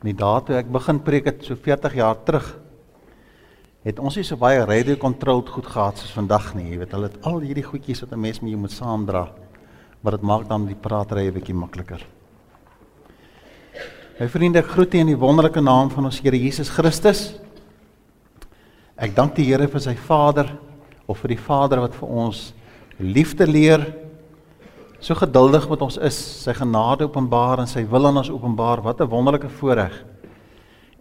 In die dae toe ek begin preek het so 40 jaar terug, het ons nie so baie radio controlled goed gehad soos vandag nie. Jy weet, hulle het al hierdie goedjies wat 'n mens mee moet saamdra. Maar dit maak dan die praatery 'n bietjie makliker. My vriende, ek groet u in die wonderlike naam van ons Here Jesus Christus. Ek dank die Here vir sy Vader of vir die Vader wat vir ons liefde leer. So geduldig met ons is, sy genade openbaar en sy wil aan ons openbaar. Wat 'n wonderlike voorreg.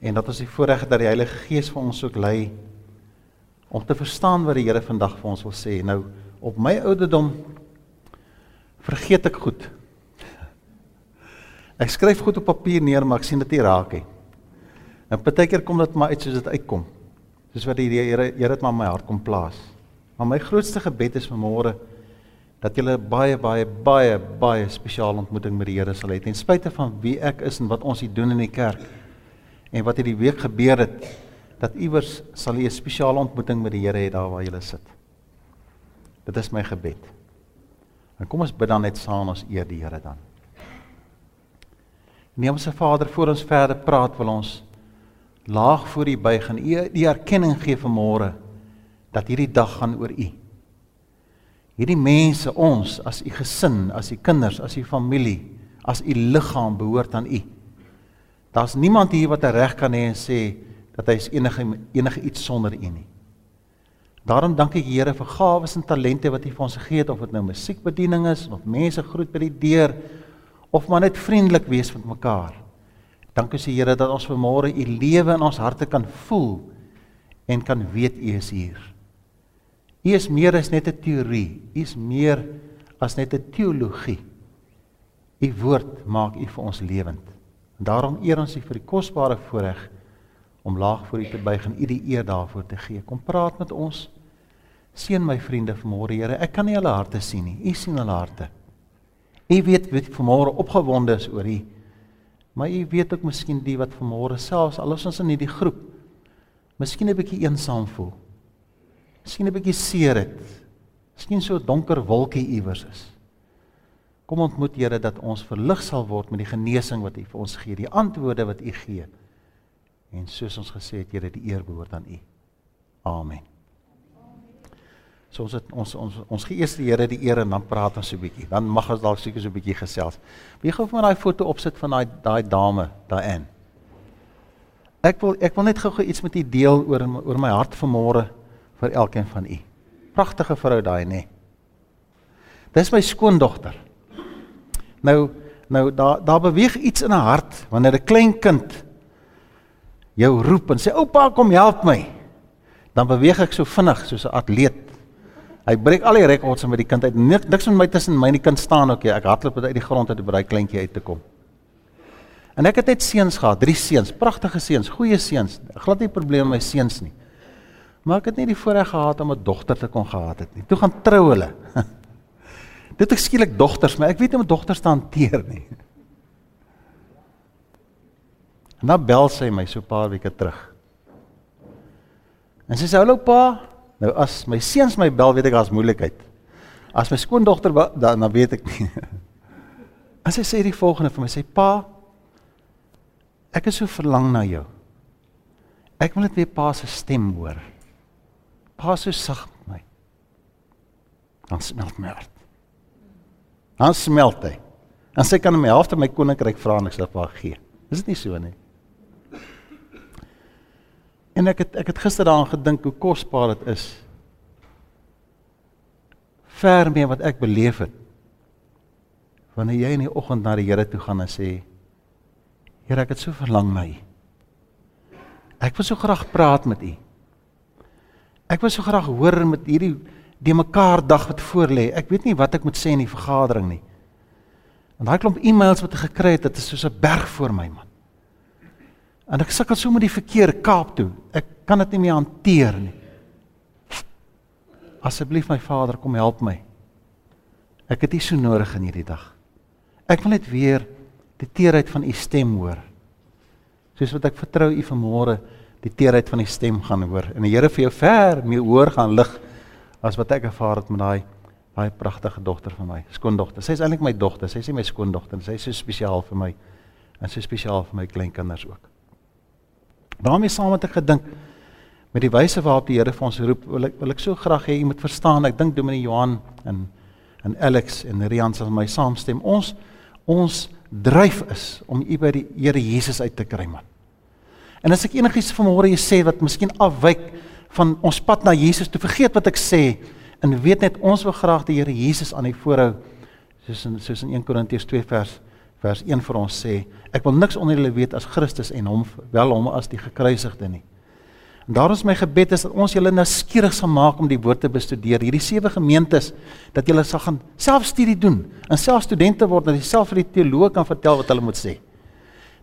En dat ons die voorreg het dat die Heilige Gees vir ons ook lei om te verstaan wat die Here vandag vir ons wil sê. Nou op my ouderdom vergeet ek goed. Ek skryf goed op papier neer, maar ek sien dit nie raak nie. En partykeer kom dit maar uit soos dit uitkom. Soos wat die Here Here dit maar in my hart kom plaas. Maar my grootste gebed is vanmôre dat jy 'n baie baie baie baie spesiale ontmoeting met die Here sal hê ten spyte van wie ek is en wat ons hier doen in die kerk en wat hierdie week gebeur het dat iewers sal jy 'n spesiale ontmoeting met die Here hê daar waar jy sit. Dit is my gebed. En kom ons bid dan net saam ons eer die Here dan. Neem ons se Vader voor ons verder praat wil ons laag voor U buig en U die erkenning gee vanmôre dat hierdie dag gaan oor U. Hierdie mense ons as U gesin, as U kinders, as U familie, as U liggaam behoort aan U. Daar's niemand hier wat 'n reg kan hê en sê dat hy is enige enige iets sonder U nie. Daarom dank ek Here vir gawes en talente wat U vir ons gegee het of dit nou musiekbediening is of mense groet by die deur of maar net vriendelik wees met mekaar. Dankie se Here dat ons vanmôre U lewe in ons harte kan voel en kan weet U is hier. U is meer as net 'n teorie, U is meer as net 'n teologie. U woord maak U vir ons lewend. En daarom eer ons U vir die kosbare voorreg om laag voor U te buig en U die eer daarvoor te gee. Kom praat met ons. Seën my vriende vanmôre, Here. Ek kan nie hulle harte sien nie. U sien hulle harte. U weet wie vanmôre opgewonde is oor U. Maar U weet ook miskien die wat vanmôre selfs al is ons in hierdie groep, miskien 'n bietjie eensaam voel. Miskien 'n bietjie seer het. Miskien so 'n donker wolkie iewers is. Kom ontmoet Here dat ons verlig sal word met die genesing wat U vir ons gee, die antwoorde wat U gee. En soos ons gesê het, Here, die eer behoort aan U. Amen. So ons het, ons ons ons gee eers die Here die eer en dan praat ons so 'n bietjie. Dan mag ons dalk seker so 'n bietjie gesels. Wie gou vir my daai foto opsit van daai daai dame, daai Ann. Ek wil ek wil net gou-gou iets met u deel oor oor my hart vanmôre vir elkeen van u. Pragtige vrou daai, nê. Nee. Dis my skoondogter. Nou nou daar daar beweeg iets in 'n hart wanneer 'n klein kind jou roep en sê oupa kom help my dan beweeg ek so vinnig soos 'n atleet hy breek al die rekords met die kind uit niks met my tussen my en die kind staan ook jy ek hardloop uit die grond uit om by daai kleintjie uit te kom en ek het net seuns gehad drie seuns pragtige seuns goeie seuns glad nie probleme met my seuns nie maar ek het nie die voorreg gehad om 'n dogter te kon gehad het nie toe gaan trou hulle dit ek skielik dogters maar ek weet nie om dogters te hanteer nie En dan bel sy my so 'n paar weke terug. En sy sê: "Hallo pa, nou as my seuns my bel, weet ek daar's moeilikheid. As my skoondogter dan dan weet ek nie." En sy sê die volgende vir my: "Sê pa, ek is so verlang na jou. Ek wil net weer pa se stem hoor. Pa so sag met my. Dan smelt my hart. Dan smelt hy. En sy kan my helfte my koninkryk vra en ek sê pa gee. Is dit nie so nie? En ek het ek het gister daaraan gedink hoe kosbaar dit is. Ver meer wat ek beleef het. Wanneer jy in die oggend na die Here toe gaan en sê: Here, ek het so verlang na U. Ek wil so graag praat met U. Ek wil so graag hoor met hierdie die mekaar dag wat voor lê. Ek weet nie wat ek moet sê in die vergadering nie. En daai klomp e-mails wat ek gekry het, dit is soos 'n berg voor my man. En ek sukkel so met die verkeer Kaap toe. Ek kan dit nie meer hanteer nie. Asseblief my Vader, kom help my. Ek het U so nodig in hierdie dag. Ek wil net weer die teerheid van U stem hoor. Soos wat ek vertrou U vanmôre die teerheid van U stem gaan hoor en die Here vir jou ver meer hoor gaan lig as wat ek ervaar het met daai baie pragtige dogter van my, skoondogter. Sy is eintlik my dogter. Sy is nie my skoondogter. Sy is so spesiaal vir my. en so spesiaal vir my kleinkinders ook. daarmee saam het ek gedink met die wyse waarop die Here vir ons roep, wil ek wil ek so graag hê jy moet verstaan. Ek dink Dominee Johan en en Alex en Rian sal my saamstem. Ons ons dryf is om u by die Here Jesus uit te kry man. En as ek enigiets vanmôre sê wat miskien afwyk van ons pad na Jesus, toe vergeet wat ek sê en weet net ons wil graag die Here Jesus aan die voorhou soos in soos in 1 Korintiërs 2 vers vers 1 vir ons sê, ek wil niks onder julle weet as Christus en hom wel hom as die gekruisigde nie. En daarom is my gebed is dat ons julle nou skieurig sal maak om die woord te bestudeer. Hierdie sewe gemeentes dat julle sal gaan selfstudie doen en self studente word dat jy self vir die teoloog kan vertel wat hulle moet sê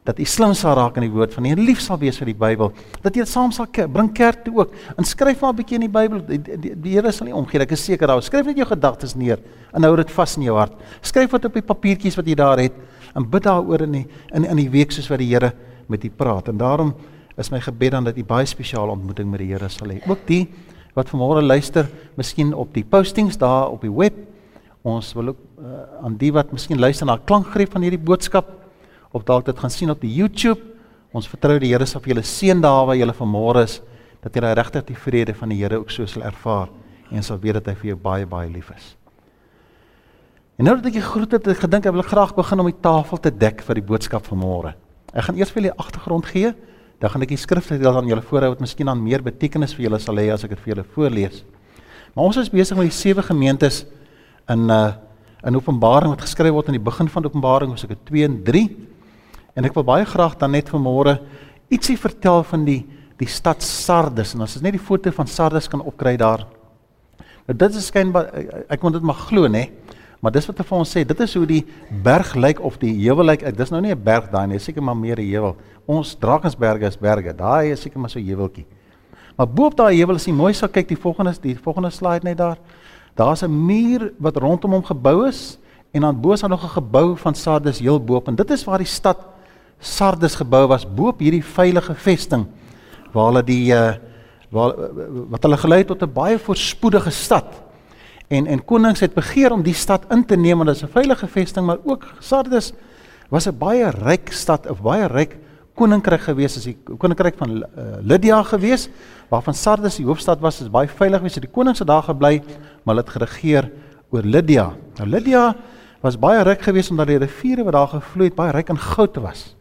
dat jy slim sal raak in die woord van die lief sal wees vir die Bybel, dat jy dit saam sal bring kerk toe ook. En skryf maar 'n bietjie in die Bybel. Die, die, die Here sal nie omgee. Ek is seker daaroor. Skryf net jou gedagtes neer en hou dit vas in jou hart. Skryf wat op die papiertjies wat jy daar het en bid daaroor in die, in in die week soos wat die Here met u praat. En daarom is my gebed dan dat u baie spesiale ontmoeting met die Here sal hê. Ook die wat vanmôre luister, miskien op die postings daar op die web. Ons wil ook uh, aan die wat miskien luister na klankgreep van hierdie boodskap of dalk dit gaan sien op die YouTube. Ons vertrou die Here sal vir julle seën daar waar julle vanmôre is dat julle regtig die vrede van die Here ook so sal ervaar en sal weet dat hy vir jou baie baie lief is. En nou dat ek groet het, ek gedink ek wil graag begin om die tafel te dek vir die boodskap van môre. Ek gaan eers vir julle agtergrond gee, dan gaan ek die skrifte deel aan julle voorhou wat miskien aan meer betekenis vir julle sal hê as ek dit vir julle voorlees. Maar ons is besig met die sewe gemeentes in uh in Openbaring wat geskryf word aan die begin van Openbaring, hoofstuk 2 en 3. En ek wil baie graag dan net vanmôre ietsie vertel van die die stad Sardes en as ons net die foto van Sardes kan opkry daar. Nou dit is skynbaar ek moet dit maar glo nê. Maar dis wat hy vir ons sê, dit is hoe die berg lyk of die heuwel lyk. Dis nou nie 'n berg daai nie, seker maar meer 'n heuwel. Ons Drakensberge is berge. Daai is seker maar so 'n heuweltjie. Maar bo op daai heuwel is jy mooi sal kyk die volgende die volgende slide net daar. Daar's 'n muur wat rondom hom gebou is en dan bo is daar nog 'n gebou van Sardes heel bo op en dit is waar die stad Sardes gebou was bo op hierdie veilige vesting waar hulle die uh waar wat hulle gelei tot 'n baie voorspoedige stad. En en konings het begeer om die stad in te neem want dit is 'n veilige vesting, maar ook Sardes was 'n baie ryk stad, 'n baie ryk koninkryk gewees as die koninkryk van uh, Lydia gewees waarvan Sardes die hoofstad was, is baie veilig gewees. Die konings het daar gebly, maar hulle het geregeer oor Lydia. Nou Lydia was baie ryk gewees omdat die riviere wat daar gevloei het baie ryk in goud was.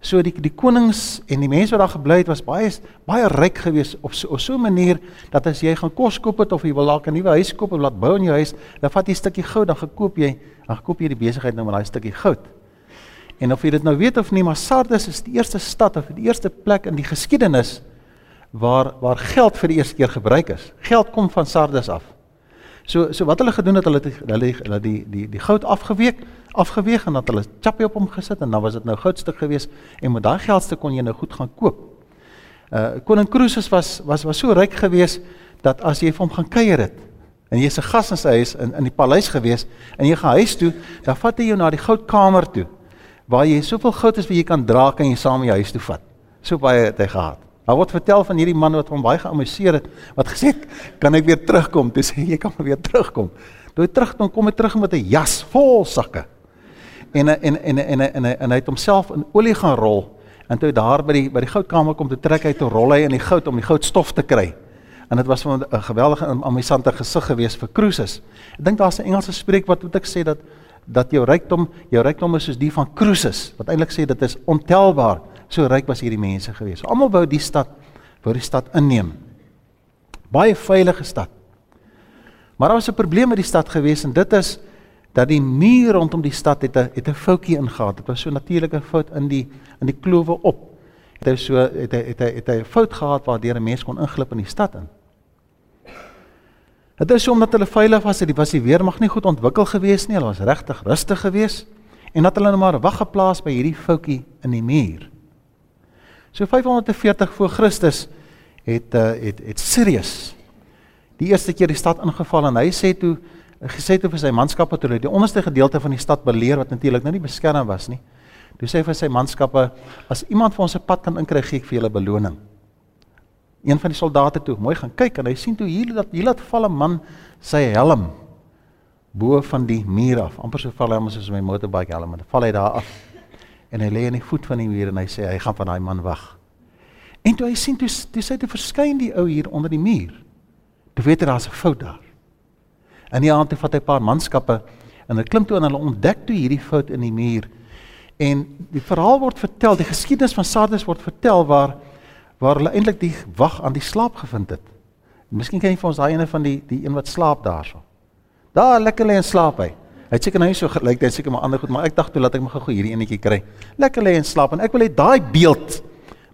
So die die konings en die mense wat daar gebly het was baie baie ryk geweest op so, op so 'n manier dat as jy gaan kos koop het of jy wil dalk 'n nuwe huis koop of laat bou in jou huis, dan vat jy 'n stukkie goud, dan gekoop jy, dan gekoop jy die besigheid nou met daai stukkie goud. En of jy dit nou weet of nie, maar Sardes is die eerste stad of die eerste plek in die geskiedenis waar waar geld vir die eerste keer gebruik is. Geld kom van Sardes af. So so wat hulle gedoen het, hulle het hulle hulle die die die goud afgeweek, afgeweeg en dat hulle chappie op hom gesit en dan was dit nou goudstuk geweest en met daai geldstuk kon jy nou goed gaan koop. Uh koning Croesus was was was so ryk geweest dat as jy vir hom gaan kuier het en jy's 'n gas in sy huis in in die paleis geweest en jy gaan huis toe, dan vat hy jou na die goudkamer toe waar jy soveel goud as wat jy kan dra kan jy saam in jou huis toe vat. So baie het hy gehad. Daar word vertel van hierdie man wat hom baie geamuseer het, wat gesê het, "Kan ek weer terugkom?" Toe sê hy, "Jy kan weer terugkom." Toe hy terug kom, hy terug met 'n jas vol sakke. En en en en en, en, en hy het homself in olie gaan rol en toe hy daar by die by die goudkamer kom te trek uit te rol hy in die goud om die goudstof te kry. En dit was 'n geweldige amusante gesig gewees vir Croesus. Ek dink daar's 'n Engelse spreekwoord wat ek sê dat dat jou rykdom, jou rykdom is soos die van Croesus, wat eintlik sê dit is ontelbaar so ryk was hierdie mense gewees. Almal wou die stad wou die stad inneem. Baie veilige stad. Maar daar was 'n probleem met die stad gewees en dit is dat die muur rondom die stad het 'n het 'n foutjie ingegaan. Dit was so 'n natuurlike fout in die in die klowe op. Het hy so het hy het hy het hy 'n fout gehad waardeur 'n mens kon inglip in die stad in. Dit is so omdat hulle veilig was, dit was die weermag nie goed ontwikkel gewees nie. Hulle was regtig rustig gewees en dat hulle net maar wag geplaas by hierdie foutjie in die muur. So 540 voor Christus het uh, het het Sirius die eerste keer die stad ingeval en hy sê toe gesê toe vir sy manskappe toe hulle die onderste gedeelte van die stad beleer wat natuurlik nou nie beskerm was nie. Toe sê hy vir sy manskappe as iemand vir ons 'n pad kan inkry gee ek vir julle beloning. Een van die soldate toe mooi gaan kyk en hy sien toe hier dat hier laat val 'n man sy helm bo van die muur af. amper so val hy om soos my motorbike helm en val hy daar af. En hy lê aan die voet van die muur en hy sê hy gaan van daai man wag. En toe hy sien toe toe sy te verskyn die ou hier onder die muur. Toe weet hy daar's 'n fout daar. En die aand toe vat hy 'n paar manskappe en hulle klim toe en hulle ontdek toe hierdie fout in die muur. En die verhaal word vertel, die geskiedenis van Sardes word vertel waar waar hulle eintlik die wag aan die slaap gevind het. Miskien ken jy vir ons daai ene van die die een wat slaap daarso. Daar lekker lê en slaap hy. Hy het seker nou so gelyk, hy seker maar ander goed, maar ek dink toe laat ek my gou hierdie enetjie kry. Lekker lê en slaap en ek wil hê daai beeld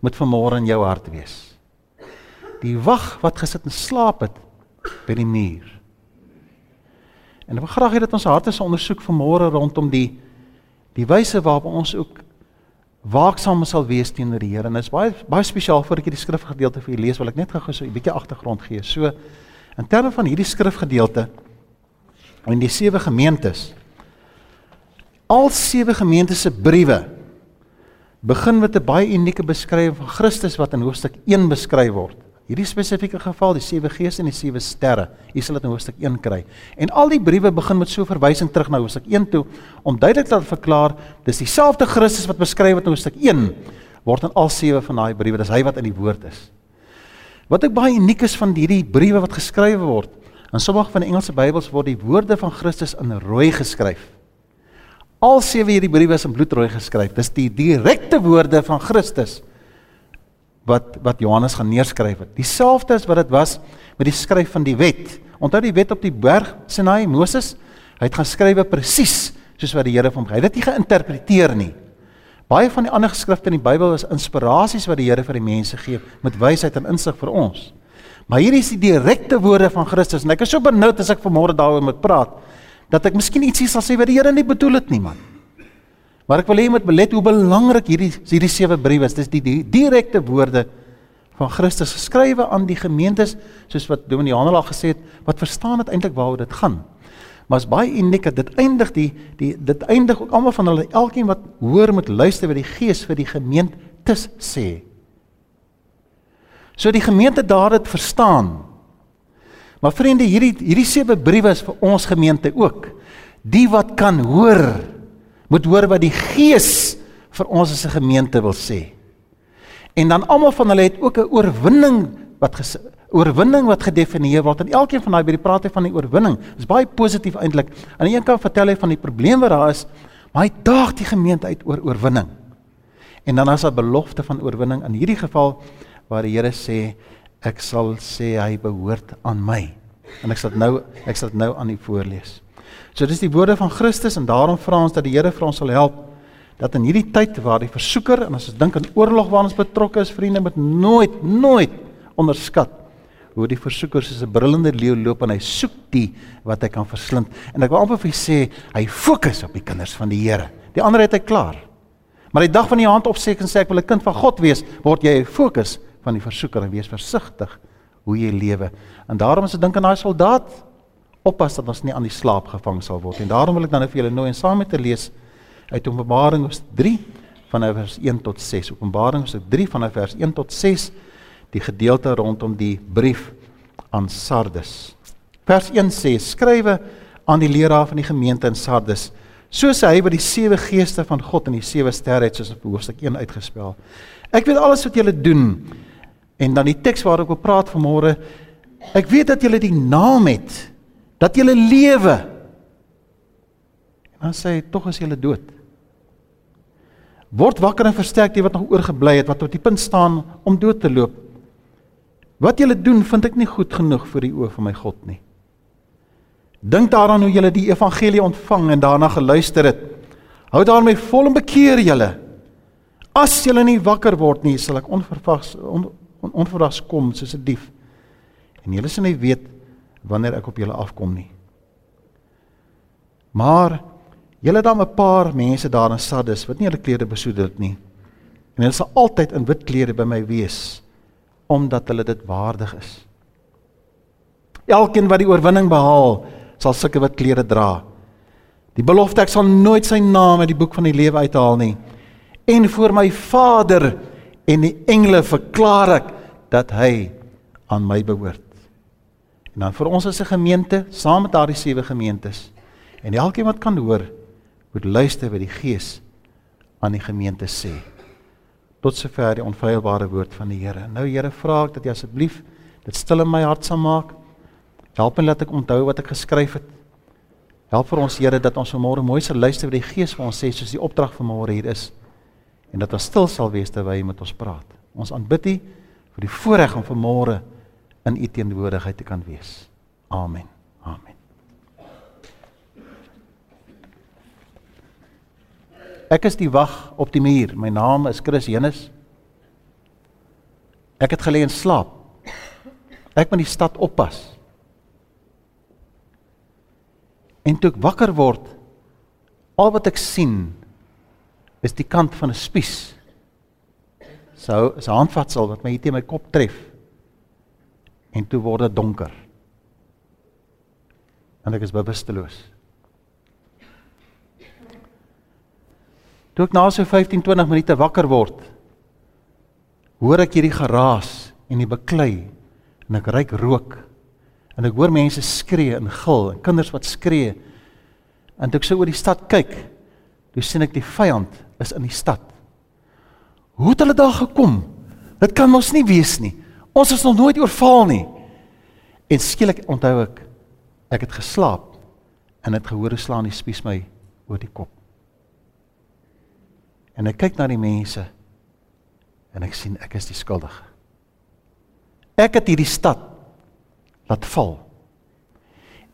moet vanmôre in jou hart wees. Die wag wat gesit en slaap het by die muur. En ek wil graag hê dat ons harte se ondersoek vanmôre rondom die die wyse waarop ons ook waaksaam sal wees teenoor die Here. En dit is baie baie spesiaal voor ek hierdie skrifgedeelte vir julle lees, wil ek net gou so 'n bietjie agtergrond gee. So in terme van hierdie skrifgedeelte en die sewe gemeentes al sewe gemeentes se briewe begin met 'n baie unieke beskrywing van Christus wat in hoofstuk 1 beskryf word. Hierdie spesifieke geval, die sewe geeste en die sewe sterre, hier sal dit in hoofstuk 1 kry. En al die briewe begin met so 'n verwysing terug na hoofstuk 1 toe om duidelik te verklaar dis dieselfde Christus wat beskryf word in hoofstuk 1 word in al sewe van daai briewe, dis hy wat in die woord is. Wat ook baie uniek is van hierdie briewe wat geskryf word, in sommige van die Engelse Bybels word die woorde van Christus in rooi geskryf. Al sewe hierdie briewe is in bloedrooi geskryf. Dis die direkte woorde van Christus wat wat Johannes gaan neerskryf het. Dieselfde as wat dit was met die skryf van die wet. Onthou die wet op die berg Sinai, Moses, hy het gaan skrywe presies soos wat die Here vir hom gee. Hy het dit nie geïnterpreteer nie. Baie van die ander geskrifte in die Bybel is inspirasies wat die Here vir die mense gee met wysheid en insig vir ons. Maar hier is die direkte woorde van Christus en ek is so benoud as ek vanmôre daaroor moet praat dat ek miskien ietsie sal sê wat die Here nie bedoel het nie man. Maar ek wil hê jy moet belet hoe belangrik hierdie hierdie sewe briewe is. Dis die, die direkte woorde van Christus geskrywe aan die gemeentes soos wat Dominee Janel al gesê het, wat verstaan dit eintlik waaroor dit gaan. Maar is baie uniek dat dit eindig die die dit eindig ook almal van hulle elkeen wat hoor moet luister wat die Gees vir die gemeente sê. So die gemeente daar dit verstaan. Maar vriende, hierdie hierdie sewe briewe is vir ons gemeente ook. Die wat kan hoor, moet hoor wat die Gees vir ons as 'n gemeente wil sê. En dan almal van hulle het ook 'n oorwinning wat ges, oorwinning wat gedefinieer word. En elkeen van daai by die praat hy van die oorwinning. Dit is baie positief eintlik. Aan die een kant vertel hy van die probleem wat daar is, maar hy daag die gemeente uit oor oorwinning. En dan as 'n belofte van oorwinning in hierdie geval waar die Here sê ek sal sê hy behoort aan my. En ek sal nou ek sal nou aan u voorlees. So dis die woorde van Christus en daarom vra ons dat die Here vir ons sal help dat in hierdie tyd waar die versoeker en as ons dink aan oorlog waar ons betrokke is, vriende, moet nooit nooit onderskat hoe die versoeker soos 'n brullende leeu loop en hy soek die wat hy kan verslind. En ek wil amper vir sê, hy fokus op die kinders van die Here. Die ander het hy klaar. Maar die dag van die hand opsek en sê ek wil 'n kind van God wees, word jy fokus van die versoeker en wees versigtig hoe jy lewe. En daarom as ek dink aan daai soldaat, oppas dat ons nie aan die slaap gevang sal word nie. Daarom wil ek dan nou vir julle nooi en saam met te lees uit Openbaring hoofstuk 3 van vers 1 tot 6. Openbaring hoofstuk 3 van vers 1 tot 6 die gedeelte rondom die brief aan Sardes. Vers 1 sê: Skrywe aan die leraar van die gemeente in Sardes. So sê hy wat die sewe geeste van God en die sewe sterre het soos op hoofstuk 1 uitgespel. Ek weet alles wat julle doen En dan die teks waar ek wil praat vanmôre. Ek weet dat julle die naam het. Dat julle lewe. En dan sê hy tog as julle dood. Word wakker en versterk die wat nog oorgebly het wat op die punt staan om dood te loop. Wat julle doen vind ek nie goed genoeg vir die oë van my God nie. Dink daaraan hoe julle die evangelie ontvang en daarna geluister het. Hou daarmee vol en bekeer julle. As julle nie wakker word nie, sal ek onverwags on, on, onverwags kom soos 'n dief. En julle sal nie weet wanneer ek op julle afkom nie. Maar julle het dan 'n paar mense daar in Sardes wat nie hulle klere besoedel het nie. En hulle sal altyd in wit klere by my wees omdat hulle dit waardig is. Elkeen wat die oorwinning behaal, sal sulke wit klere dra. Die belofte ek sal nooit sy naam uit die boek van die lewe uithaal nie. En voor my Vader en die engele verklaar ek dat hy aan my behoort. En dan vir ons as 'n gemeente, saam met daardie sewe gemeentes en elkeen wat kan hoor, moet luister wat die Gees aan die gemeente sê. Tot sover die onfeilbare woord van die Here. Nou Here, vra ek dat U asseblief dit stil in my hart sal maak. Help my laat ek onthou wat ek geskryf het. Help vir ons Here dat ons vanmôre mooi sal luister wat die Gees vir ons sê soos die opdrag van môre hier is en dat ons stil sal wees terwyl hy met ons praat. Ons aanbid U vir die voorreg om vanmôre in U teenwoordigheid te kan wees. Amen. Amen. Ek is die wag op die muur. My naam is Chris Jenus. Ek het gelê in slaap. Ek moet die stad oppas. En toe ek wakker word, al wat ek sien is die kant van 'n spies. So 'n handvatsel wat my hier teen my kop tref. En toe word dit donker. En ek is bewusteloos. Toe ek na so 15 20 minute wakker word, hoor ek hierdie geraas en die beklei en ek ruik rook. En ek hoor mense skree en gil en kinders wat skree. En toe ek so oor die stad kyk, toe sien ek die vyand is in die stad. Hoe het hulle daar gekom? Dit kan mos nie wees nie. Ons is nog nooit oorval nie. En skielik onthou ek ek het geslaap en het gehoor hoe slaan die spies my oor die kop. En ek kyk na die mense en ek sien ek is die skuldige. Ek het hierdie stad laat val.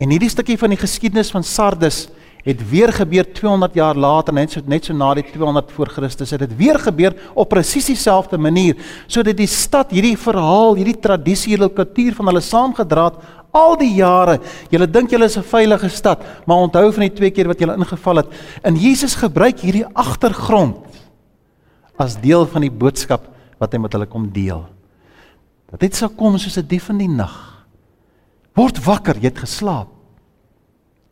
En hierdie stukkie van die geskiedenis van Sardes het weer gebeur 200 jaar later net so net so na die 200 voor Christus het dit weer gebeur op presies dieselfde manier sodat die stad hierdie verhaal hierdie tradisie hierdie kultuur van hulle saamgedra het al die jare julle dink julle is 'n veilige stad maar onthou van die twee keer wat julle ingeval het en Jesus gebruik hierdie agtergrond as deel van die boodskap wat hy met hulle kom deel. Dat dit sal kom soos 'n dief in die nag. Word wakker, jy het geslaap.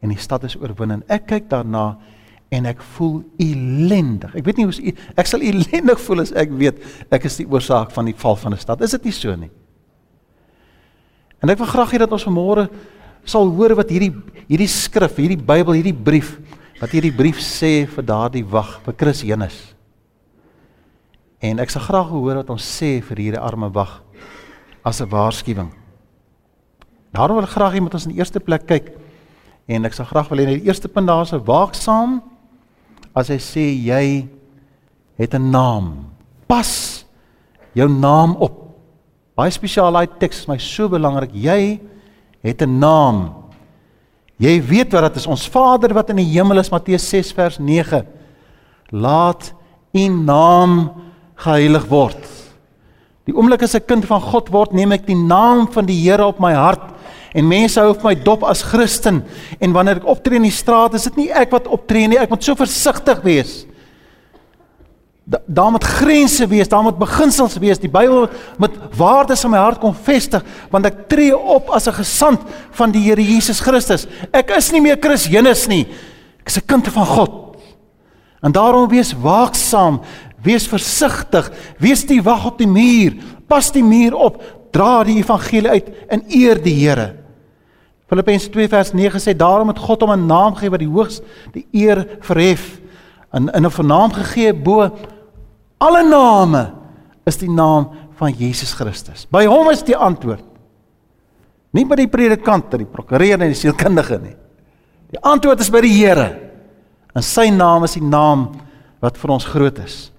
En die stad is oorwin en ek kyk daarna en ek voel ellendig. Ek weet nie hoe ek sal ellendig voel as ek weet ek is die oorsaak van die val van 'n stad. Is dit nie so nie? En ek wil graag hê dat ons vanmôre sal hoor wat hierdie hierdie skrif, hierdie Bybel, hierdie brief, wat hierdie brief sê vir daardie wag, vir Chris Jenus. En ek sal graag hoor wat ons sê vir hierdie arme wag as 'n waarskuwing. Daarom wil ek graag hê moet ons in die eerste plek kyk en ek sal graag wil hê die eerste punt daar is 'n waaksaam as hy sê jy het 'n naam. Pas jou naam op. Baie spesiaal daai teks is my so belangrik. Jy het 'n naam. Jy weet wat dit is. Ons Vader wat in die hemel is Matteus 6 vers 9. Laat u naam geheilig word. Die oomblik as ek kind van God word, neem ek die naam van die Here op my hart en mense hou vir my dop as Christen en wanneer ek optree in die straat, is dit nie ek wat optree nie, ek moet so versigtig wees. Da, daar moet grense wees, daar moet beginsels wees. Die Bybel moet waardes in my hart kom vestig want ek tree op as 'n gesant van die Here Jesus Christus. Ek is nie meer Christus nie. Ek is 'n kind van God. En daarom wees waaksaam, Wees versigtig, wees die wag op die muur, pas die muur op, dra die evangelie uit en eer die Here. Filippense 2 vers 9 sê daarom het God hom 'n naam gegee wat die hoogs die eer verhef en in 'n vernaam gegee bo alle name is die naam van Jesus Christus. By hom is die antwoord. Nie by die predikant, die prokureur en die sielkundige nie. Die antwoord is by die Here. En sy naam is die naam wat vir ons groot is.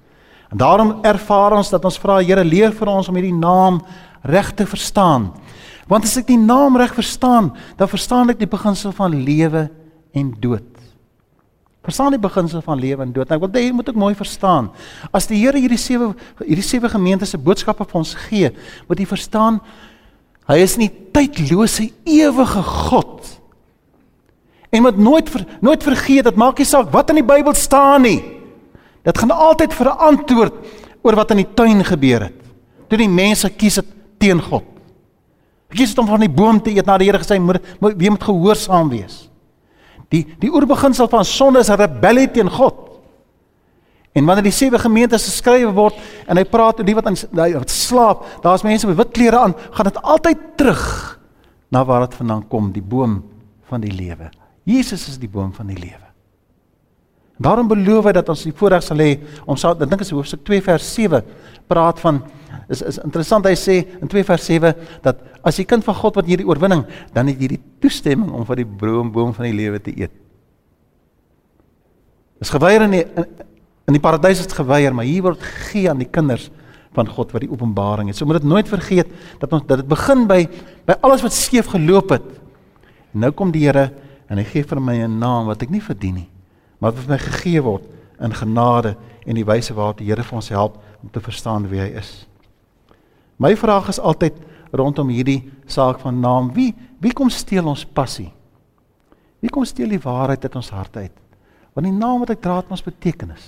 En daarom ervaar ons dat ons vra Here leer vir ons om hierdie naam reg te verstaan. Want as ek die naam reg verstaan, dan verstaan ek die beginsel van lewe en dood. Verstaan die beginsel van lewe en dood. Nou, ek wil dit moet ek mooi verstaan. As die Here hierdie sewe hierdie sewe gemeentes se boodskappe vir ons gee, moet jy verstaan hy is nie tydlose ewige God. En moet nooit ver, nooit vergeet dat maak nie saak wat in die Bybel staan nie. Dit gaan altyd verantwoord oor wat in die tuin gebeur het. Toe die mense kies het teen God. Kies het om van die boom te eet na die Here gesê moet wie moet gehoorsaam wees. Die die oorbeginsel van sonde is rebellie teen God. En wanneer die sewe gemeentes geskrywe word en hy praat oor die wat aan wat slaap, daar's mense met wit klere aan, gaan dit altyd terug na waar dit vandaan kom, die boom van die lewe. Jesus is die boom van die lewe. Daarom beloof hy dat ons die voorreg sal hê om sal ek dink is hoofstuk 2 vers 7 praat van is is interessant hy sê in 2 vers 7 dat as jy kind van God wat hierdie oorwinning dan het jy die toestemming om van die boom boom van die lewe te eet. Dis geweier in die in, in die paradys is dit geweier, maar hier word gegee aan die kinders van God wat die openbaring het. So moet dit nooit vergeet dat ons dat dit begin by by alles wat skeef geloop het. Nou kom die Here en hy gee vir my 'n naam wat ek nie verdien nie, maar wat vir my gegee word in genade en die wyse waarop die Here vir ons help om te verstaan wie hy is. My vraag is altyd rondom hierdie saak van naam. Wie wie kom steel ons passie? Wie kom steel die waarheid uit ons harte uit? Want die naam wat ek dra het ons betekenis.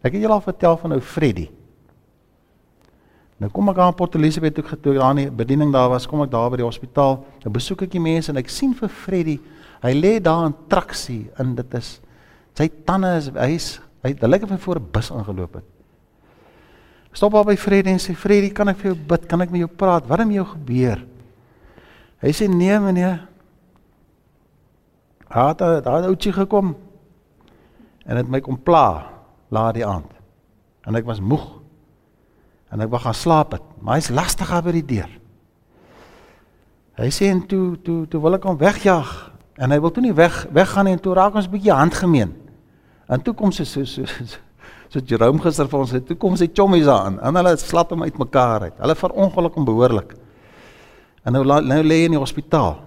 Ek het julle al vertel van ou Freddy. Nou kom ek aan Port Elizabeth toe getoe daar in die bediening daar was, kom ek daar by die hospitaal. Nou besoek ek die mense en ek sien vir Freddy, hy lê daar in traksie en dit is sy tande is hy's hy dit lyk of hy voor 'n bus aangeloop het. Stop al by Freddy en sê Freddy, kan ek vir jou bid? Kan ek met jou praat? Wat het met jou gebeur? Hy sê nee meneer. Haat daar daar ouetjie gekom en dit my kom pla laat die aand. En ek was moeg en ek wou gaan slaap het, maar hy's lastig daar by die deur. Hy sê en toe toe toe wil ek hom wegjaag en hy wil toe nie weg weggaan nie en toe raak ons 'n bietjie handgemeen. En toe kom sy so so so, so Jerome gister vir ons, toe kom sy chommies aan en hulle slap hom uitmekaar uit. Hulle verongeluk hom behoorlik. En nou nou lê hy in die hospitaal.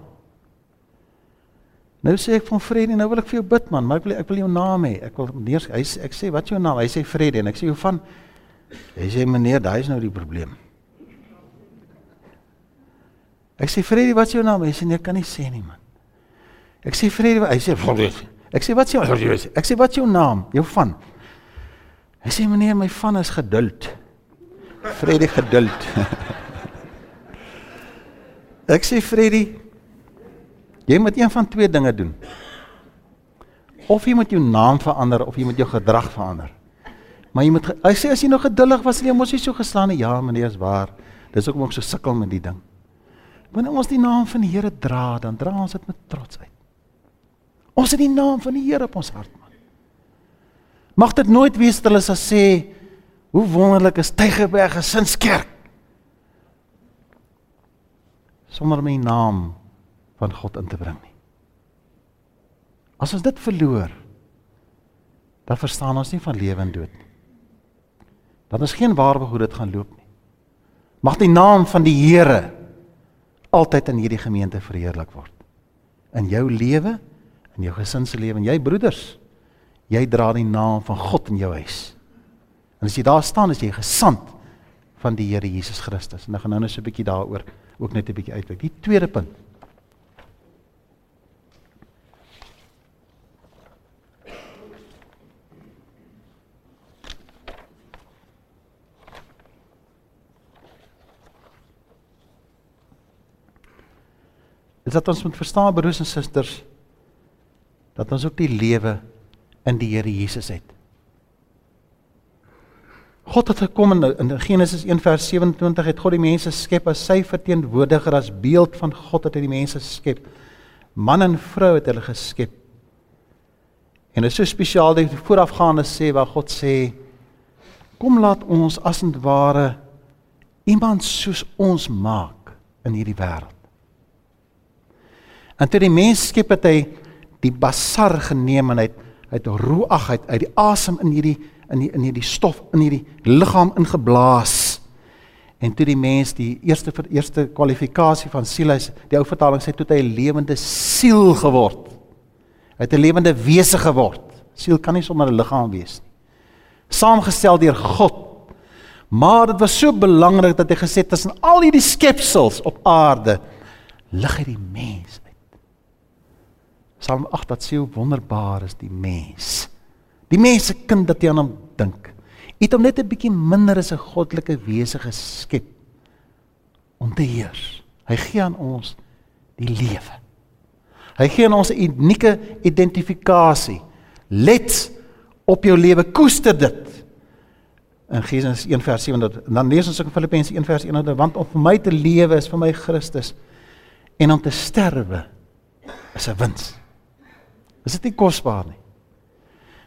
Nou sê ek van Freddy, nou wil ek vir jou bid man, maar ek wil ek wil jou naam hê. Ek wil meneer hy ek sê wat is jou naam? Hy sê Freddy en ek sê jou van Hy sê meneer, daai is nou die probleem. Ek sê Freddy, wat is jou naam? Hy sê nee, kan nie sê nie man. Ek sê Freddy, hy sê Ek sê wat is jou Ek sê wat is jou naam? Jou van. Hy sê meneer, my van is geduld. Freddy geduld. Ek sê Freddy, jy moet een van twee dinge doen. Of jy moet jou naam verander of jy moet jou gedrag verander. Maar jy moet hy sê as jy nog geduldig was, jy mos nie so geslaan nie. Ja, meneer, is waar. Dis ook om so sukkel met die ding. Wanneer ons die naam van die Here dra, dan dra ons dit met trots uit. Ons het die naam van die Here op ons hart, man. Mag dit nooit wees dat hulle sal sê hoe wonderlik is Tygerberg Gesinskerk sonder my naam van God in te bring nie. As ons dit verloor, dan verstaan ons nie van lewe en dood nie dan is geen waarborg hoe dit gaan loop nie. Mag die naam van die Here altyd in hierdie gemeente verheerlik word. In jou lewe, in jou gesin se lewe en jy broeders, jy dra die naam van God in jou huis. En as jy daar staan, is jy gesant van die Here Jesus Christus. En ek gaan nou net so 'n bietjie daaroor ook net 'n bietjie uitwerk. Die tweede punt is dat ons moet verstaan broers en susters dat ons ook die lewe in die Here Jesus het. God het gekom in, in Genesis 1 vers 27 het God die mense skep as sy verteenwoordiger as beeld van God het hy die mense skep. Man en vrou het hulle geskep. En dit is so spesiaal dat voorafgaande sê waar God sê kom laat ons as en ware iemand soos ons maak in hierdie wêreld. En toe die mens skep het hy die basar geneem en hy het uit roeagheid uit die asem in hierdie in die, in hierdie stof in hierdie liggaam ingeblaas. En toe die mens die eerste eerste kwalifikasie van siel is, die ou vertaling sê toe hy 'n lewende siel geword. Hy het 'n lewende wese geword. Siel kan nie sonder 'n liggaam wees nie. Saamgestel deur God. Maar dit was so belangrik dat hy gesê het tussen al hierdie skepsels op aarde lig hy die mens Psalm 8 dat sê hoe wonderbaar is die mens. Die mens se kind dat jy aan hom dink. Het hom net 'n bietjie minder as 'n goddelike wese geskep om te heers. Hy gee aan ons die lewe. Hy gee aan ons 'n unieke identifikasie. Let op jou lewe, koester dit. In Genesis 1 vers 7 dat dan lees ons ook in Filippense 1 vers 1 dat want om vir my te lewe is vir my Christus en om te sterwe is 'n wins. Is dit nie kosbaar nie?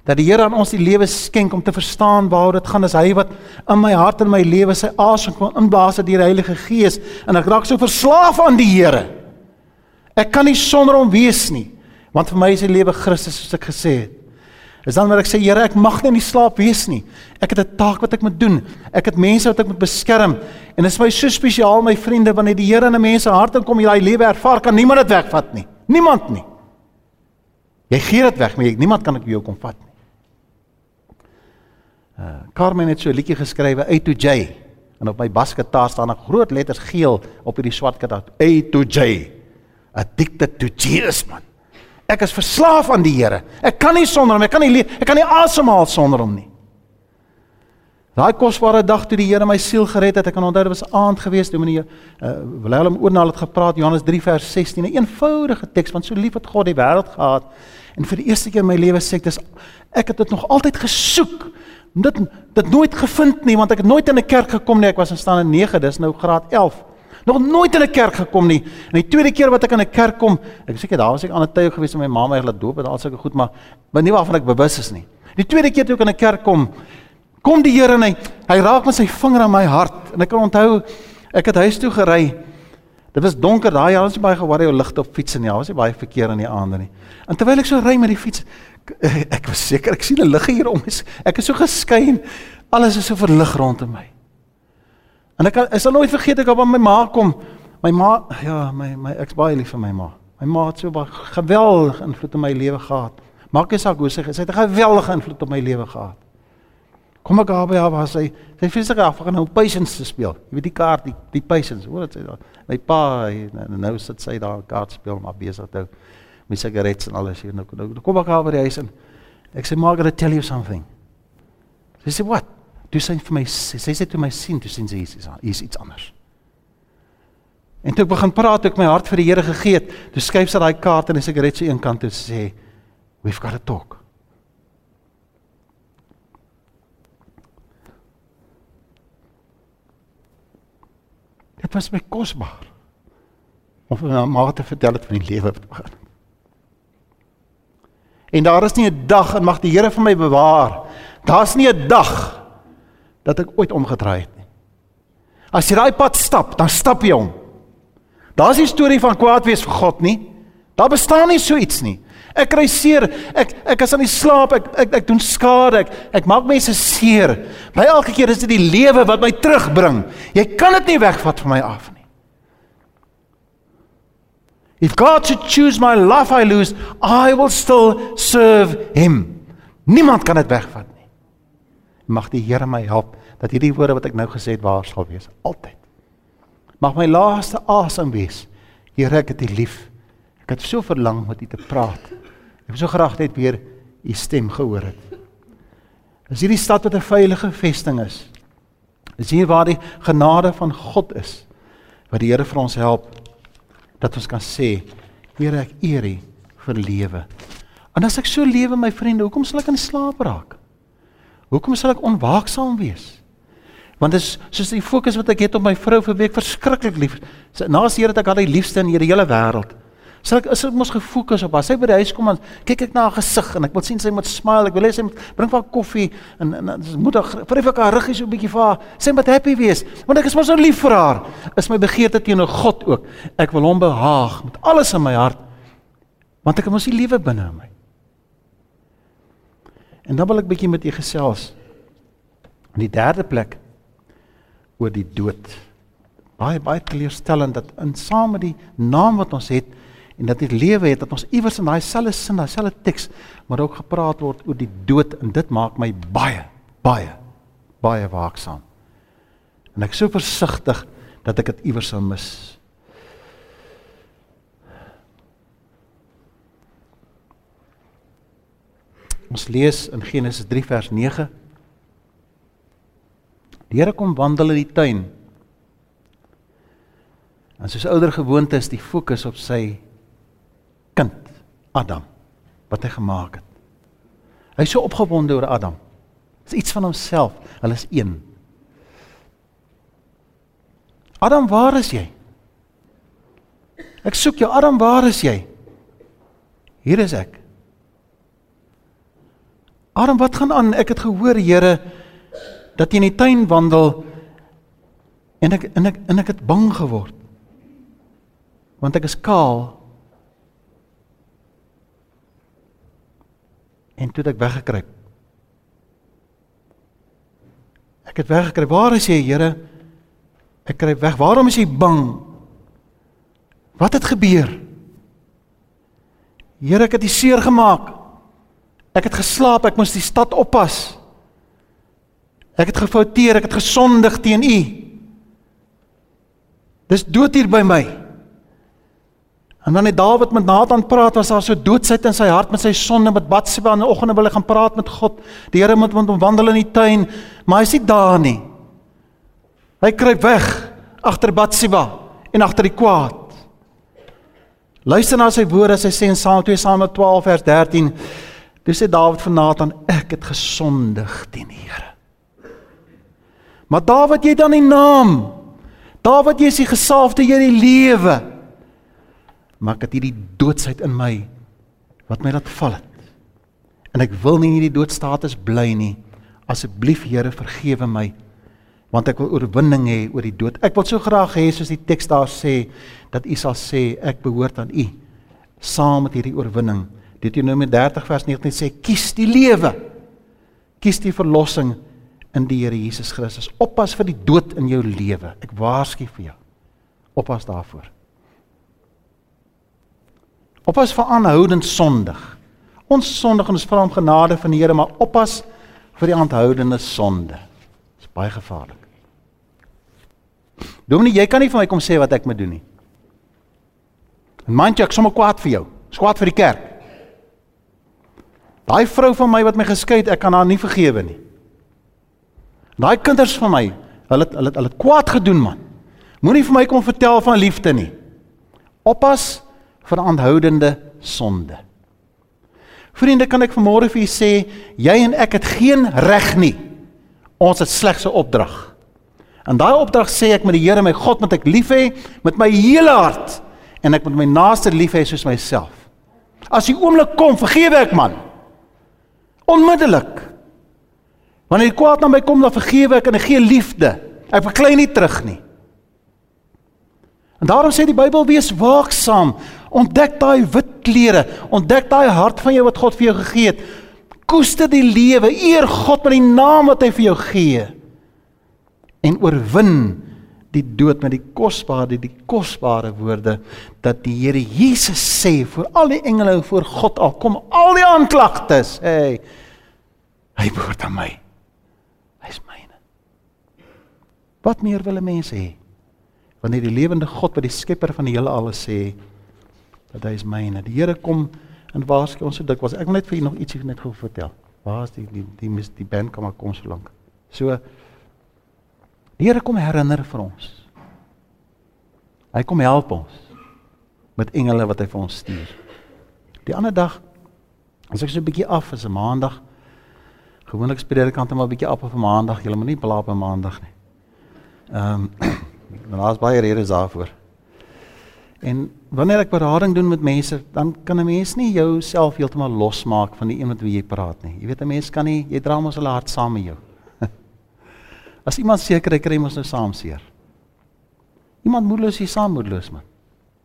dat die Here aan ons die lewe skenk om te verstaan waaroor dit gaan. Is hy wat in my hart en my lewe sy asem kom inblaas deur die Heilige Gees en ek raak so verslaaf aan die Here. Ek kan nie sonder hom wees nie, want vir my is die lewe Christus soos ek gesê het. Is dan wat ek sê Here, ek mag nie in die slaap wees nie. Ek het 'n taak wat ek moet doen. Ek het mense wat ek moet beskerm en dit is my so spesiaal my vriende wanneer die Here in 'n mens se hart inkom, jy daai lewe ervaar, kan niemand dit wegvat nie. Niemand nie. Jy gee dit weg, maar jy, niemand kan dit vir jou kom vat nie. Uh Carmen het so 'n liedjie geskrywe, A to J. En op my basgitaar staan 'n groot letters geel op hierdie swart gitaar, A to J. Addicted to Jesus man. Ek is verslaaf aan die Here. Ek kan nie sonder hom, ek kan nie ek kan nie asemhaal sonder hom nie. Daai kosbare dag toe die Here my siel gered het, ek kan onthou dit was aand gewees toe meneer uh Willem Oornal het gepraat Johannes 3 vers 16, 'n eenvoudige teks want so lief het God die wêreld gehad en vir die eerste keer in my lewe sê ek dis ek het dit nog altyd gesoek dit dit nooit gevind nie want ek het nooit in 'n kerk gekom nie ek was in staan in 9 dis nou graad 11 nog nooit in 'n kerk gekom nie en die tweede keer wat ek in 'n kerk kom ek seker daar was ek aan 'n tyd gewees om my ma my laat doop en al sulke goed maar nie waarvan ek bewus is nie die tweede keer toe ek in 'n kerk kom kom die Here en hy hy raak met sy vinger aan my hart en ek kan onthou ek het huis toe gery Dit was donker daai jaar, ons het baie geworry oor ligte op fiets en ja, was nie baie verkeer in die aande nie. En terwyl ek so ry met die fiets, ek was seker ek sien 'n lig hier om my. Ek is so geskyn. Alles is so verlig rondom my. En ek ek sal nooit vergeet ek op my ma kom. My ma, ja, my my ek's baie lief vir my ma. My ma het so baie geweldige invloed op my lewe gehad. Maak nie saak hoe sy sy het 'n geweldige invloed op my lewe gehad. Kom ek daar by haar was sy sy fisiek af gaan nou patience te speel. Jy weet die kaart, die die patience, hoor dit sy daar. My pa nou, nou sit sy daar kaart speel maar besig toe met sigarette en alles hier nou. Nou kom ek al by die huis en ek sê maar gonna tell you something. Sy sê wat? Toe sê vir my sy sê toe my sien toe sien sy is is iets anders. En toe ek begin praat ek my hart vir die Here gegee het, toe skuif sy daai kaart en die sigarette se een kant toe sê we've got to talk. Dit was my kosbaar. Of my ma te vertel het van die lewe wat begin. En daar is nie 'n dag en mag die Here vir my bewaar. Daar's nie 'n dag dat ek ooit omgedraai het nie. As jy daai pad stap, dan stap jy hom. Daar's nie storie van kwaad wees vir God nie. Daar bestaan nie so iets nie. Ek kry seer, ek ek is aan die slaap, ek ek ek doen skade, ek ek maak mense seer. My elke keer is dit die lewe wat my terugbring. Jy kan dit nie wegvat van my af nie. If God should choose my life I lose, I will still serve him. Niemand kan dit wegvat nie. Mag die Here my help dat hierdie woorde wat ek nou gesê het waar sal wees altyd. Mag my laaste asem wees. Here, ek het U lief. Ek het so verlang om met U te praat. Ek wil so graag net weer U stem gehoor het. Is hierdie stad wat 'n veilige vesting is? Is hier waar die genade van God is? Wat die Here vir ons help dat ons kan sê Here ek eer U vir lewe. En as ek so lewe my vriende, hoekom sal ek in slaap raak? Hoekom sal ek onwaaksaam wees? Want dit is soos die fokus wat ek het op my vrou vir week verskriklik lief. Naas die Here dat ek haar die liefste in hierdie hele wêreld. Sal ek is ek mos gefokus op haar. Sy by die huis kom en kyk ek na haar gesig en ek wil sien sy moet smile. Ek wil hê sy moet bring vir haar koffie en en, en moet haar vryf ek haar ruggie so 'n bietjie vir haar. Sy moet happy wees want ek is mos so lief vir haar. Is my begeerte teenoor God ook. Ek wil hom behaag met alles in my hart. Want ek het mos die lewe binne in my. En dan wil ek bietjie met u gesels. In die derde plek oor die dood. Baie baie teleurstellend dat in saam met die naam wat ons het en dat dit lewe het dat ons iewers in daai selfde sin, daai selfde teks maar ook gepraat word oor die dood en dit maak my baie baie baie waaksaam. En ek so versigtig dat ek dit iewers sou mis. Ons lees in Genesis 3 vers 9. Die Here kom wandel in die tuin. En soos ouer gewoonte is die fokus op sy Adam wat hy gemaak het. Hy is so opgewonde oor Adam. Dit is iets van homself. Hulle is een. Adam, waar is jy? Ek soek jou Adam, waar is jy? Hier is ek. Adam, wat gaan aan? Ek het gehoor, Here, dat jy in die tuin wandel en ek en ek en ek het bang geword. Want ek is kaal. En toe het ek weggekruip. Ek het weggekruip. Waar is jy, Here? Ek kruip weg. Waarom is jy bang? Wat het gebeur? Here, ek het die seer gemaak. Ek het geslaap, ek moes die stad oppas. Ek het gefouteer, ek het gesondig teen U. Dis dood hier by my. En dan het Dawid met Nathan praat, was daar so doodsheid in sy hart met sy sonde met Batsheba in die oggende wil hy gaan praat met God. Die Here moet met hom wandel in die tuin, maar hy's nie daar nie. Hy kruip weg agter Batsheba en agter die kwaad. Luister na sy woorde, hy sê in Psalm 2 Psalm 12 vers 13. Dis sê Dawid vir Nathan, ek het gesondig teen die Here. Maar Dawid, jy dan die naam. Dawid, jy is die gesalfde Here die lewe. Maar ek het hierdie doodsheid in my wat my laat val het. En ek wil nie in hierdie doodstatus bly nie. Asseblief Here, vergewe my want ek wil oorwinning hê oor die dood. Ek wil so graag hê soos die teks daar sê dat U sal sê ek behoort aan U saam met hierdie oorwinning. Deuteronomium 30 vers 19 sê kies die lewe. Kies die verlossing in die Here Jesus Christus. Oppas vir die dood in jou lewe. Ek waarsku vir jou. Oppas daarvoor. Oppas vir aanhoudend sondig. Ons sondig en ons vra om genade van die Here, maar oppas vir die aanhoudende sonde. Dit is baie gevaarlik. Dominee, jy kan nie vir my kom sê wat ek moet doen nie. En mandjie, ek sommer kwaad vir jou. Skwaad vir die kerk. Daai vrou van my wat my geskei het, ek kan haar nie vergewe nie. Daai kinders van my, hulle hulle hulle kwaad gedoen man. Moenie vir my kom vertel van liefde nie. Oppas vir aanhoudende sonde. Vriende, kan ek vanmôre vir julle sê, jy en ek het geen reg nie. Ons het slegs 'n opdrag. En daai opdrag sê ek met die Here my God moet ek lief hê met my hele hart en ek moet my naaste lief hê soos myself. As die oomblik kom, vergewe ek man. Onmiddellik. Wanneer die kwaad na my kom, dan vergewe ek en ek gee liefde. Ek verklein nie terug nie. En daarom sê die Bybel wees waaksaam. Ontdek daai wit klere, ontdek daai hart van jou wat God vir jou gegee het. Koester die lewe, eer God met die naam wat hy vir jou gee. En oorwin die dood met die kosbare die kosbare woorde dat die Here Jesus sê vir al die engele voor God al kom al die aanklagtes. Hey hy behoort aan my. Hy's myne. Wat meer wil 'n mens hê? Wanneer die lewende God wat die skepper van die hele alles sê dat hy is myne die Here kom en waarsku ons so dikwels ek wil net vir julle nog ietsie net gou vertel waar is die die die, die, die band kom maar kom so lank so Die Here kom herinner vir ons. Hy kom help ons met engele wat hy vir ons stuur. Die ander dag as ek so 'n bietjie af is 'n maandag. Gewoonlik spreek ek altyd maar 'n bietjie af op 'n maandag. Jy moet nie plaap op 'n maandag nie. Ehm um, daar's baie redes daarvoor. En wanneer ek berading doen met mense, dan kan 'n mens nie jouself heeltemal losmaak van die een met wie jy praat nie. Jy weet 'n mens kan nie, jy dra mos hulle hart saam met jou. As iemand seker hy kry mos nou saam seer. Iemand moedeloos is saam moedeloos man.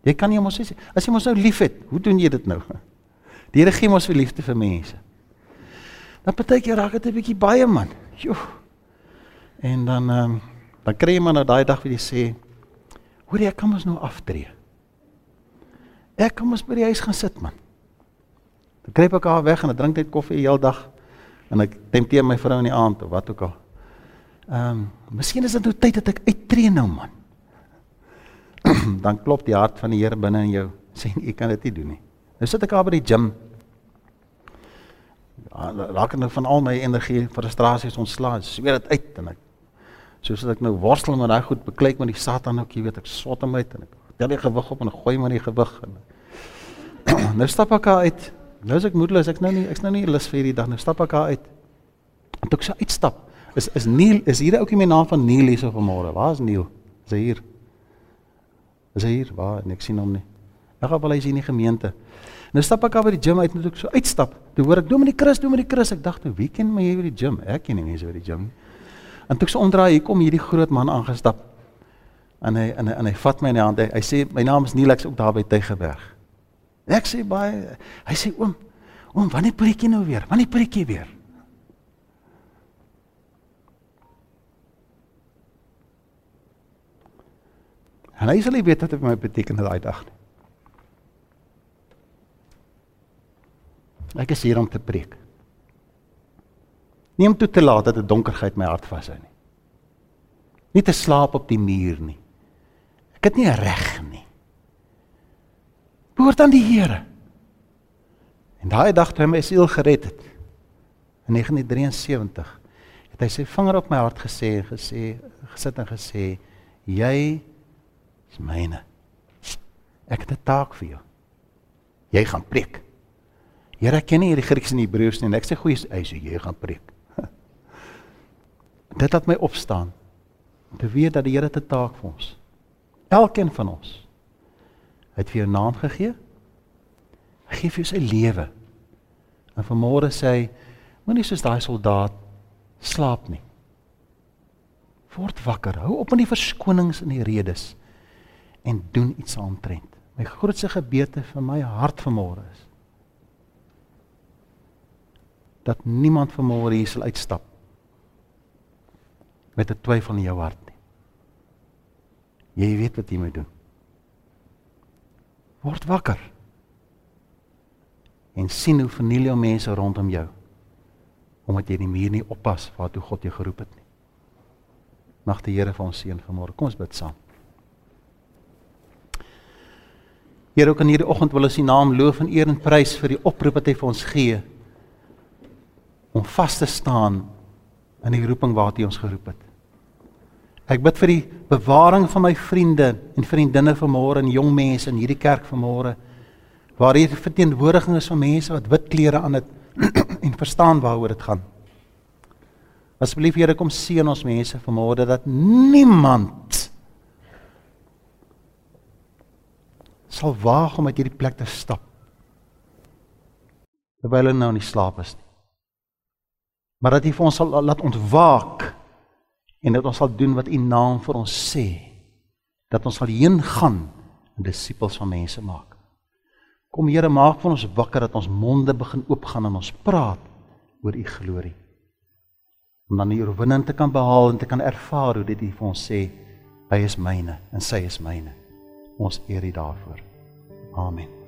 Jy kan nie mos sê as jy mos nou liefhet, hoe doen jy dit nou? Die Here gee mos vir liefde vir mense. Dan partykeer raak dit 'n bietjie baie man. Jo. En dan ehm um, dan kry jy maar nou daai dag wat jy sê, hoor jy ek kan mos nou aftree. Ek kan mos by die huis gaan sit man. Dan kry ek haar weg en ek drink net koffie die hele dag en ek tempteer my vrou in die aand of wat ook al. Ehm, um, miskien is dit nou tyd dat ek uittreë nou man. dan klop die hart van die Here binne in jou, sê jy kan dit nie doen nie. Nou sit ek daar by die gym. Ja, raak nou van al my energie, frustrasies ontslae. Sweer dit uit en ek soos ek nou worstel met daai goed beklei met die Satan ook, jy weet ek swat hom uit en ek tel die gewig op en gooi maar die gewig en nou stap ek uit. Nou is ek moedeloos. Ek's nou nie ek's nou nie lus vir hierdie dag. Nou stap ek uit. Toe ek so uitstap, Is is Neil is hier ouetjie met naam van Neil hierso vanmôre. Waar is Neil? Is hy hier? Is hy hier? Waar? Nee, ek sien hom nie. Ek gaan wel hy is in die gemeente. Nou stap ek af by die gym uit en ek so uitstap. Toe hoor ek Dominee Chris, Dominee Chris. Ek dink, "Wie ken my hier by die gym? Ek ken nie mense by die gym nie." En toe ek so omdraai, hier kom hierdie groot man aangestap. En hy en hy en hy vat my in die hand. Hy, hy sê, "My naam is Nielex ook daar by Tygerberg." Ek sê baie hy sê, "Oom, oom, wanneer preek jy nou weer? Wanneer preek jy weer?" En hy sal nie weet wat dit vir my beteken daai dag nie. Ek is hier om te preek. Nie om toe te laat dat 'n donkerheid my hart vashou nie. Nie te slaap op die muur nie. Ek het nie reg nie. Behoort aan die Here. En daai dag toe hy my siel gered het in 1973, het hy sy vinger op my hart gesê en gesê gesit en gesê jy is myne. Ek het 'n taak vir jou. Jy gaan preek. Here, ek ken nie hierdie Grieks en Hebreëus nie en ek sê goeie, hy sê jy gaan preek. Dit laat my opstaan. Om te weet dat die Here 'n taak vir ons. Elkeen van ons het vir jou naam gegee. Hy gee vir jou sy lewe. En vanmôre sê hy, moenie soos daai soldaat slaap nie. Word wakker. Hou op met die verskonings en die redes en doen iets aantrent. My grootste gebede vir my hart vanmôre is dat niemand vanmôre hier sal uitstap met 'n twyfel in jou hart. Jy weet wat jy moet doen. Word wakker. En sien hoe verniel jou mense rondom jou omdat jy nie meer nie oppas waartoe God jou geroep het nie. Mag die Here vir ons seën vanmôre. Kom ons bid saam. Here ook in hierdie oggend wil ons U naam loof en eer en prys vir die oproep wat hy vir ons gee om vas te staan in die roeping waartoe hy ons geroep het. Ek bid vir die bewaring van my vriende en vriendinne vanmôre en jong mense in hierdie kerk vanmôre waar hier verteenwoordiging is van mense wat wit klere aan het en verstaan waaroor dit gaan. Asseblief Here kom seën ons mense vanmôre dat niemand sal waag om uit hierdie plek te stap. Terwyl hulle nou in die slaap is nie. Maar dat U vir ons sal laat ontwaak en dat ons sal doen wat U naam vir ons sê. Dat ons sal heen gaan en disippels van mense maak. Kom Here, maak van ons wakker dat ons monde begin oopgaan en ons praat oor U glorie. Om dan die oorwinning te kan behaal en te kan ervaar hoe dit U vir ons sê, hy is myne en sy is myne. Ons eer U daarvoor. Amen.